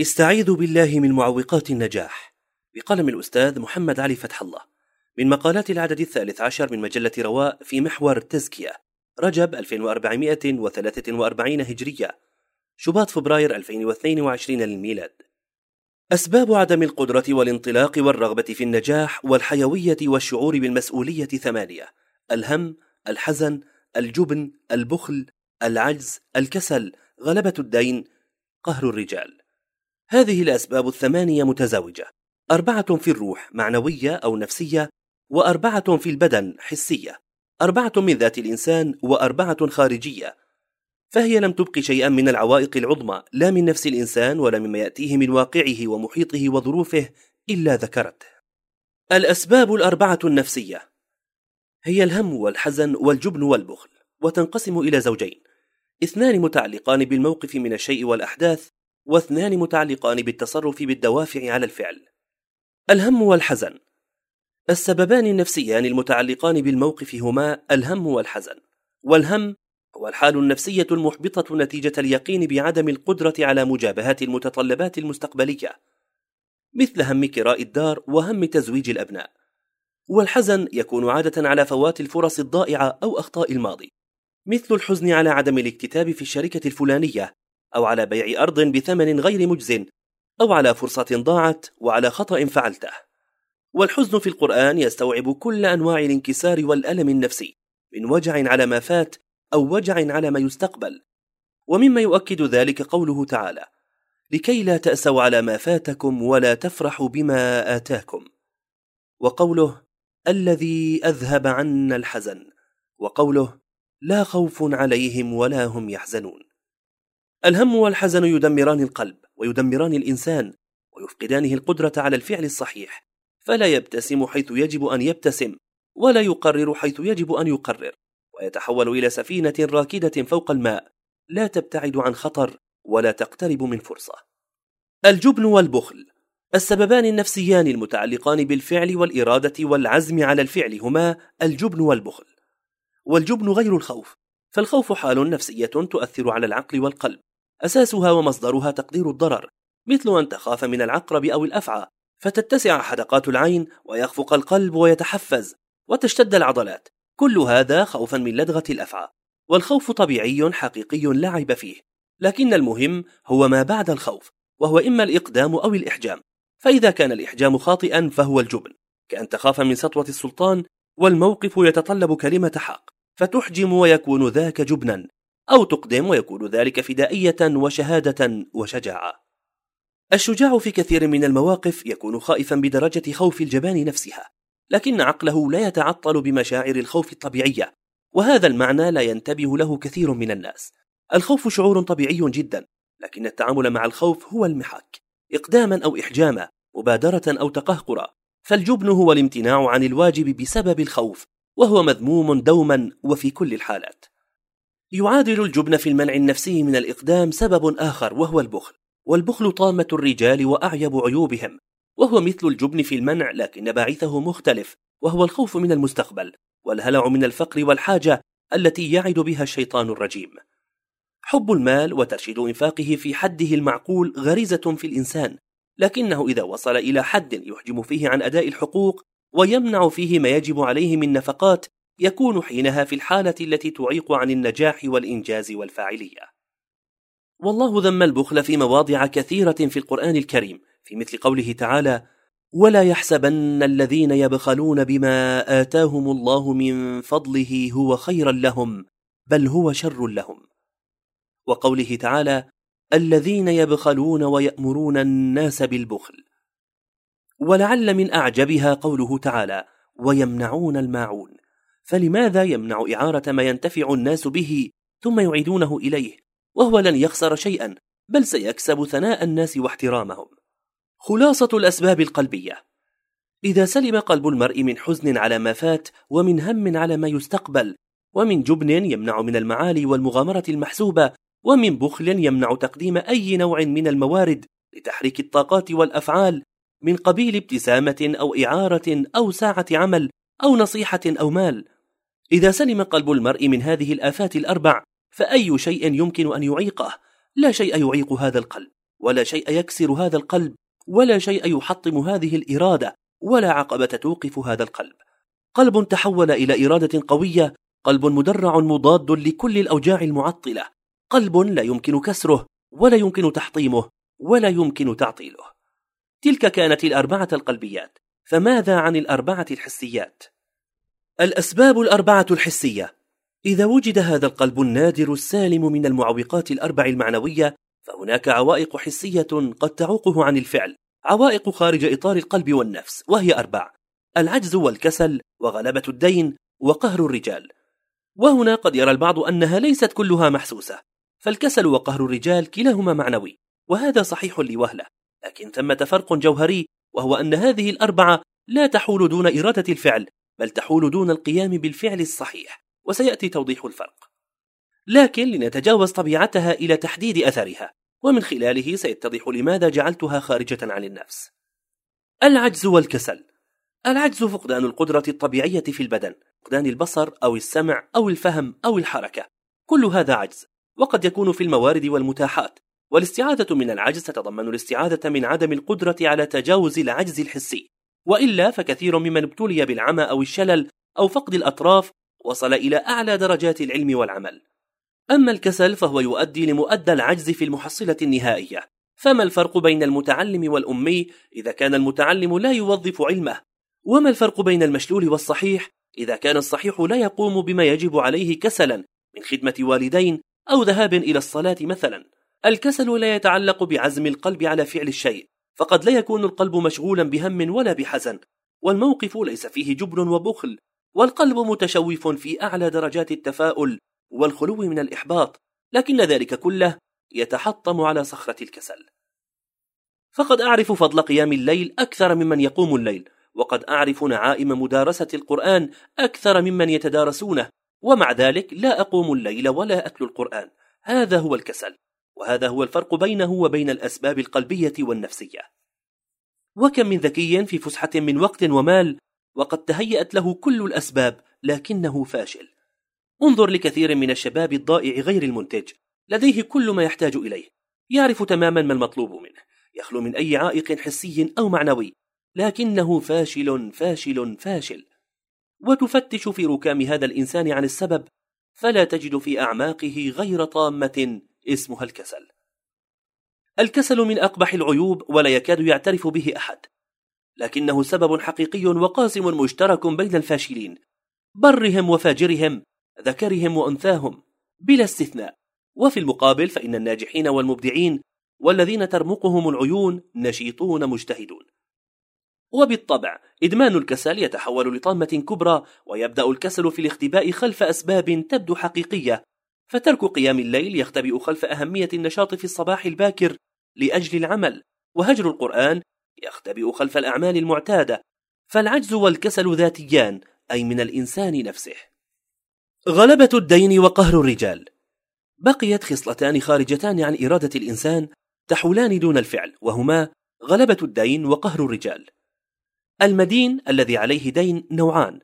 استعيذوا بالله من معوقات النجاح. بقلم الأستاذ محمد علي فتح الله. من مقالات العدد الثالث عشر من مجلة رواء في محور التزكية. رجب 2443 هجرية. شباط فبراير 2022 للميلاد أسباب عدم القدرة والانطلاق والرغبة في النجاح والحيوية والشعور بالمسؤولية ثمانية. الهم، الحزن، الجبن، البخل، العجز، الكسل، غلبة الدين، قهر الرجال. هذه الأسباب الثمانية متزاوجة. أربعة في الروح معنوية أو نفسية وأربعة في البدن حسية. أربعة من ذات الإنسان وأربعة خارجية. فهي لم تبق شيئا من العوائق العظمى لا من نفس الإنسان ولا مما يأتيه من واقعه ومحيطه وظروفه إلا ذكرته. الأسباب الأربعة النفسية. هي الهم والحزن والجبن والبخل وتنقسم إلى زوجين. اثنان متعلقان بالموقف من الشيء والأحداث واثنان متعلقان بالتصرف بالدوافع على الفعل. الهم والحزن. السببان النفسيان المتعلقان بالموقف هما الهم والحزن. والهم هو الحال النفسية المحبطة نتيجة اليقين بعدم القدرة على مجابهة المتطلبات المستقبلية. مثل هم كراء الدار وهم تزويج الأبناء. والحزن يكون عادة على فوات الفرص الضائعة أو أخطاء الماضي. مثل الحزن على عدم الاكتتاب في الشركة الفلانية أو على بيع أرض بثمن غير مجز أو على فرصة ضاعت وعلى خطأ فعلته. والحزن في القرآن يستوعب كل أنواع الانكسار والألم النفسي من وجع على ما فات أو وجع على ما يستقبل. ومما يؤكد ذلك قوله تعالى لكي لا تأسوا على ما فاتكم ولا تفرحوا بما آتاكم وقوله الذي أذهب عنا الحزن وقوله لا خوف عليهم ولا هم يحزنون الهم والحزن يدمران القلب ويدمران الإنسان ويفقدانه القدرة على الفعل الصحيح فلا يبتسم حيث يجب أن يبتسم ولا يقرر حيث يجب أن يقرر ويتحول إلى سفينة راكدة فوق الماء لا تبتعد عن خطر ولا تقترب من فرصة. الجبن والبخل السببان النفسيان المتعلقان بالفعل والإرادة والعزم على الفعل هما الجبن والبخل والجبن غير الخوف فالخوف حال نفسية تؤثر على العقل والقلب. أساسها ومصدرها تقدير الضرر مثل أن تخاف من العقرب أو الأفعى فتتسع حدقات العين ويخفق القلب ويتحفز وتشتد العضلات. كل هذا خوفا من لدغة الأفعى والخوف طبيعي حقيقي لا عيب فيه. لكن المهم هو ما بعد الخوف وهو إما الإقدام أو الإحجام. فإذا كان الإحجام خاطئا فهو الجبن. كأن تخاف من سطوة السلطان والموقف يتطلب كلمة حق فتحجم ويكون ذاك جبنا. أو تقدم ويكون ذلك فدائية وشهادة وشجاعة. الشجاع في كثير من المواقف يكون خائفا بدرجة خوف الجبان نفسها لكن عقله لا يتعطل بمشاعر الخوف الطبيعية وهذا المعنى لا ينتبه له كثير من الناس. الخوف شعور طبيعي جدا لكن التعامل مع الخوف هو المحك إقداما أو إحجاما مبادرة أو تقهقرا فالجبن هو الامتناع عن الواجب بسبب الخوف وهو مذموم دوما وفي كل الحالات. يعادل الجبن في المنع النفسي من الإقدام سبب آخر وهو البخل. والبخل طامة الرجال وأعيب عيوبهم. وهو مثل الجبن في المنع لكن باعثه مختلف وهو الخوف من المستقبل. والهلع من الفقر والحاجة التي يعد بها الشيطان الرجيم. حب المال وترشيد إنفاقه في حده المعقول غريزة في الإنسان. لكنه إذا وصل إلى حد يحجم فيه عن أداء الحقوق ويمنع فيه ما يجب عليه من نفقات يكون حينها في الحالة التي تعيق عن النجاح والإنجاز والفاعلية. والله ذم البخل في مواضع كثيرة في القرآن الكريم في مثل قوله تعالى ولا يحسبن الذين يبخلون بما آتاهم الله من فضله هو خيرا لهم بل هو شر لهم. وقوله تعالى الذين يبخلون ويأمرون الناس بالبخل. ولعل من أعجبها قوله تعالى ويمنعون الماعون. فلماذا يمنع إعارة ما ينتفع الناس به ثم يعيدونه إليه؟ وهو لن يخسر شيئا بل سيكسب ثناء الناس واحترامهم. خلاصة الأسباب القلبية. إذا سلم قلب المرء من حزن على ما فات ومن هم على ما يستقبل ومن جبن يمنع من المعالي والمغامرة المحسوبة ومن بخل يمنع تقديم أي نوع من الموارد لتحريك الطاقات والأفعال من قبيل ابتسامة أو إعارة أو ساعة عمل أو نصيحة أو مال إذا سلم قلب المرء من هذه الآفات الأربع فأي شيء يمكن أن يعيقه؟ لا شيء يعيق هذا القلب ولا شيء يكسر هذا القلب ولا شيء يحطم هذه الإرادة ولا عقبة توقف هذا القلب. قلب تحول إلى إرادة قوية قلب مدرع مضاد لكل الأوجاع المعطلة. قلب لا يمكن كسره ولا يمكن تحطيمه ولا يمكن تعطيله. تلك كانت الأربعة القلبيات فماذا عن الأربعة الحسيات؟ الأسباب الأربعة الحسية. إذا وجد هذا القلب النادر السالم من المعوقات الأربع المعنوية فهناك عوائق حسية قد تعوقه عن الفعل عوائق خارج إطار القلب والنفس وهي أربع العجز والكسل وغلبة الدين وقهر الرجال. وهنا قد يرى البعض أنها ليست كلها محسوسة فالكسل وقهر الرجال كلاهما معنوي وهذا صحيح لوهلة. لكن ثمة فرق جوهري وهو أن هذه الأربعة لا تحول دون إرادة الفعل بل تحول دون القيام بالفعل الصحيح وسيأتي توضيح الفرق. لكن لنتجاوز طبيعتها إلى تحديد أثرها ومن خلاله سيتضح لماذا جعلتها خارجة عن النفس. العجز والكسل. العجز فقدان القدرة الطبيعية في البدن فقدان البصر أو السمع أو الفهم أو الحركة. كل هذا عجز وقد يكون في الموارد والمتاحات. والاستعاذة من العجز تتضمن الاستعاذة من عدم القدرة على تجاوز العجز الحسي. وإلا فكثير ممن ابتلي بالعمى أو الشلل أو فقد الأطراف وصل إلى أعلى درجات العلم والعمل. أما الكسل فهو يؤدي لمؤدى العجز في المحصلة النهائية. فما الفرق بين المتعلم والأمي إذا كان المتعلم لا يوظف علمه؟ وما الفرق بين المشلول والصحيح إذا كان الصحيح لا يقوم بما يجب عليه كسلا من خدمة والدين أو ذهاب إلى الصلاة مثلا؟ الكسل لا يتعلق بعزم القلب على فعل الشيء فقد لا يكون القلب مشغولا بهم ولا بحزن والموقف ليس فيه جبن وبخل والقلب متشوف في أعلى درجات التفاؤل والخلو من الإحباط لكن ذلك كله يتحطم على صخرة الكسل. فقد أعرف فضل قيام الليل أكثر ممن يقوم الليل وقد أعرف نعائم مدارسة القرآن أكثر ممن يتدارسونه ومع ذلك لا أقوم الليل ولا أتلو القرآن هذا هو الكسل. وهذا هو الفرق بينه وبين الأسباب القلبية والنفسية. وكم من ذكي في فسحة من وقت ومال وقد تهيأت له كل الأسباب لكنه فاشل. انظر لكثير من الشباب الضائع غير المنتج لديه كل ما يحتاج إليه. يعرف تماما ما المطلوب منه. يخلو من أي عائق حسي أو معنوي. لكنه فاشل فاشل فاشل. وتفتش في ركام هذا الإنسان عن السبب فلا تجد في أعماقه غير طامة اسمها الكسل. الكسل من أقبح العيوب ولا يكاد يعترف به أحد لكنه سبب حقيقي وقاسم مشترك بين الفاشلين برهم وفاجرهم ذكرهم وأنثاهم بلا استثناء. وفي المقابل فإن الناجحين والمبدعين والذين ترمقهم العيون نشيطون مجتهدون. وبالطبع إدمان الكسل يتحول لطامة كبرى ويبدأ الكسل في الاختباء خلف أسباب تبدو حقيقية فترك قيام الليل يختبئ خلف أهمية النشاط في الصباح الباكر لأجل العمل وهجر القرآن يختبئ خلف الأعمال المعتادة فالعجز والكسل ذاتيان أي من الإنسان نفسه. غلبة الدين وقهر الرجال. بقيت خصلتان خارجتان عن إرادة الإنسان تحولان دون الفعل وهما غلبة الدين وقهر الرجال. المدين الذي عليه دين نوعان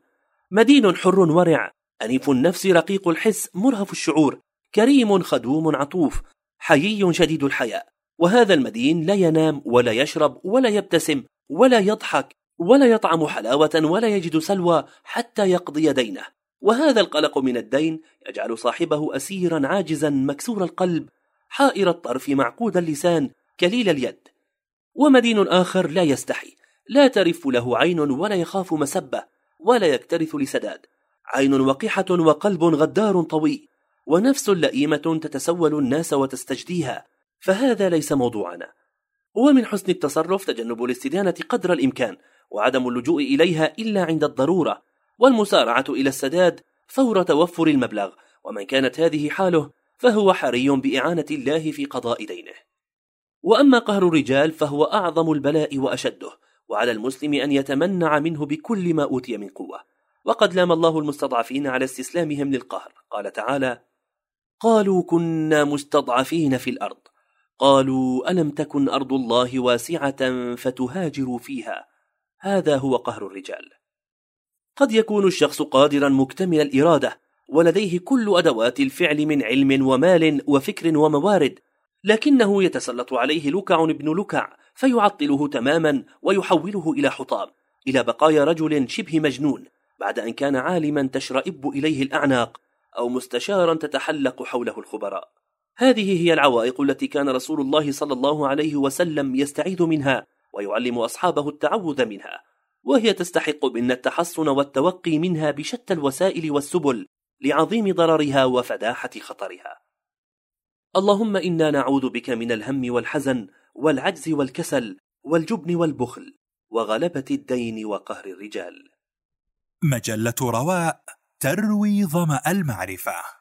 مدين حر ورع أنيف النفس رقيق الحس مرهف الشعور كريم خدوم عطوف حيي شديد الحياء. وهذا المدين لا ينام ولا يشرب ولا يبتسم ولا يضحك ولا يطعم حلاوة ولا يجد سلوى حتى يقضي دينه. وهذا القلق من الدين يجعل صاحبه أسيرا عاجزا مكسور القلب حائر الطرف معقود اللسان كليل اليد. ومدين آخر لا يستحي لا ترف له عين ولا يخاف مسبة ولا يكترث لسداد. عين وقحة وقلب غدار طوي ونفس لئيمة تتسول الناس وتستجديها فهذا ليس موضوعنا. ومن حسن التصرف تجنب الاستدانة قدر الإمكان وعدم اللجوء إليها إلا عند الضرورة والمسارعة إلى السداد فور توفر المبلغ ومن كانت هذه حاله فهو حري بإعانة الله في قضاء دينه. وأما قهر الرجال فهو أعظم البلاء وأشده وعلى المسلم أن يتمنع منه بكل ما أوتي من قوة. وقد لام الله المستضعفين على استسلامهم للقهر. قال تعالى قالوا كنا مستضعفين في الأرض. قالوا ألم تكن أرض الله واسعة فتهاجروا فيها؟ هذا هو قهر الرجال. قد يكون الشخص قادرا مكتمل الإرادة ولديه كل أدوات الفعل من علم ومال وفكر وموارد لكنه يتسلط عليه لكع بن لكع فيعطله تماما ويحوله إلى حطام إلى بقايا رجل شبه مجنون. بعد أن كان عالما تشرئب إليه الأعناق أو مستشارا تتحلق حوله الخبراء. هذه هي العوائق التي كان رسول الله صلى الله عليه وسلم يستعيذ منها ويعلم أصحابه التعوذ منها وهي تستحق منا التحصن والتوقي منها بشتى الوسائل والسبل لعظيم ضررها وفداحة خطرها. اللهم إنا نعوذ بك من الهم والحزن والعجز والكسل والجبن والبخل وغلبة الدين وقهر الرجال. مجلة رواء تروي ظمأ المعرفة.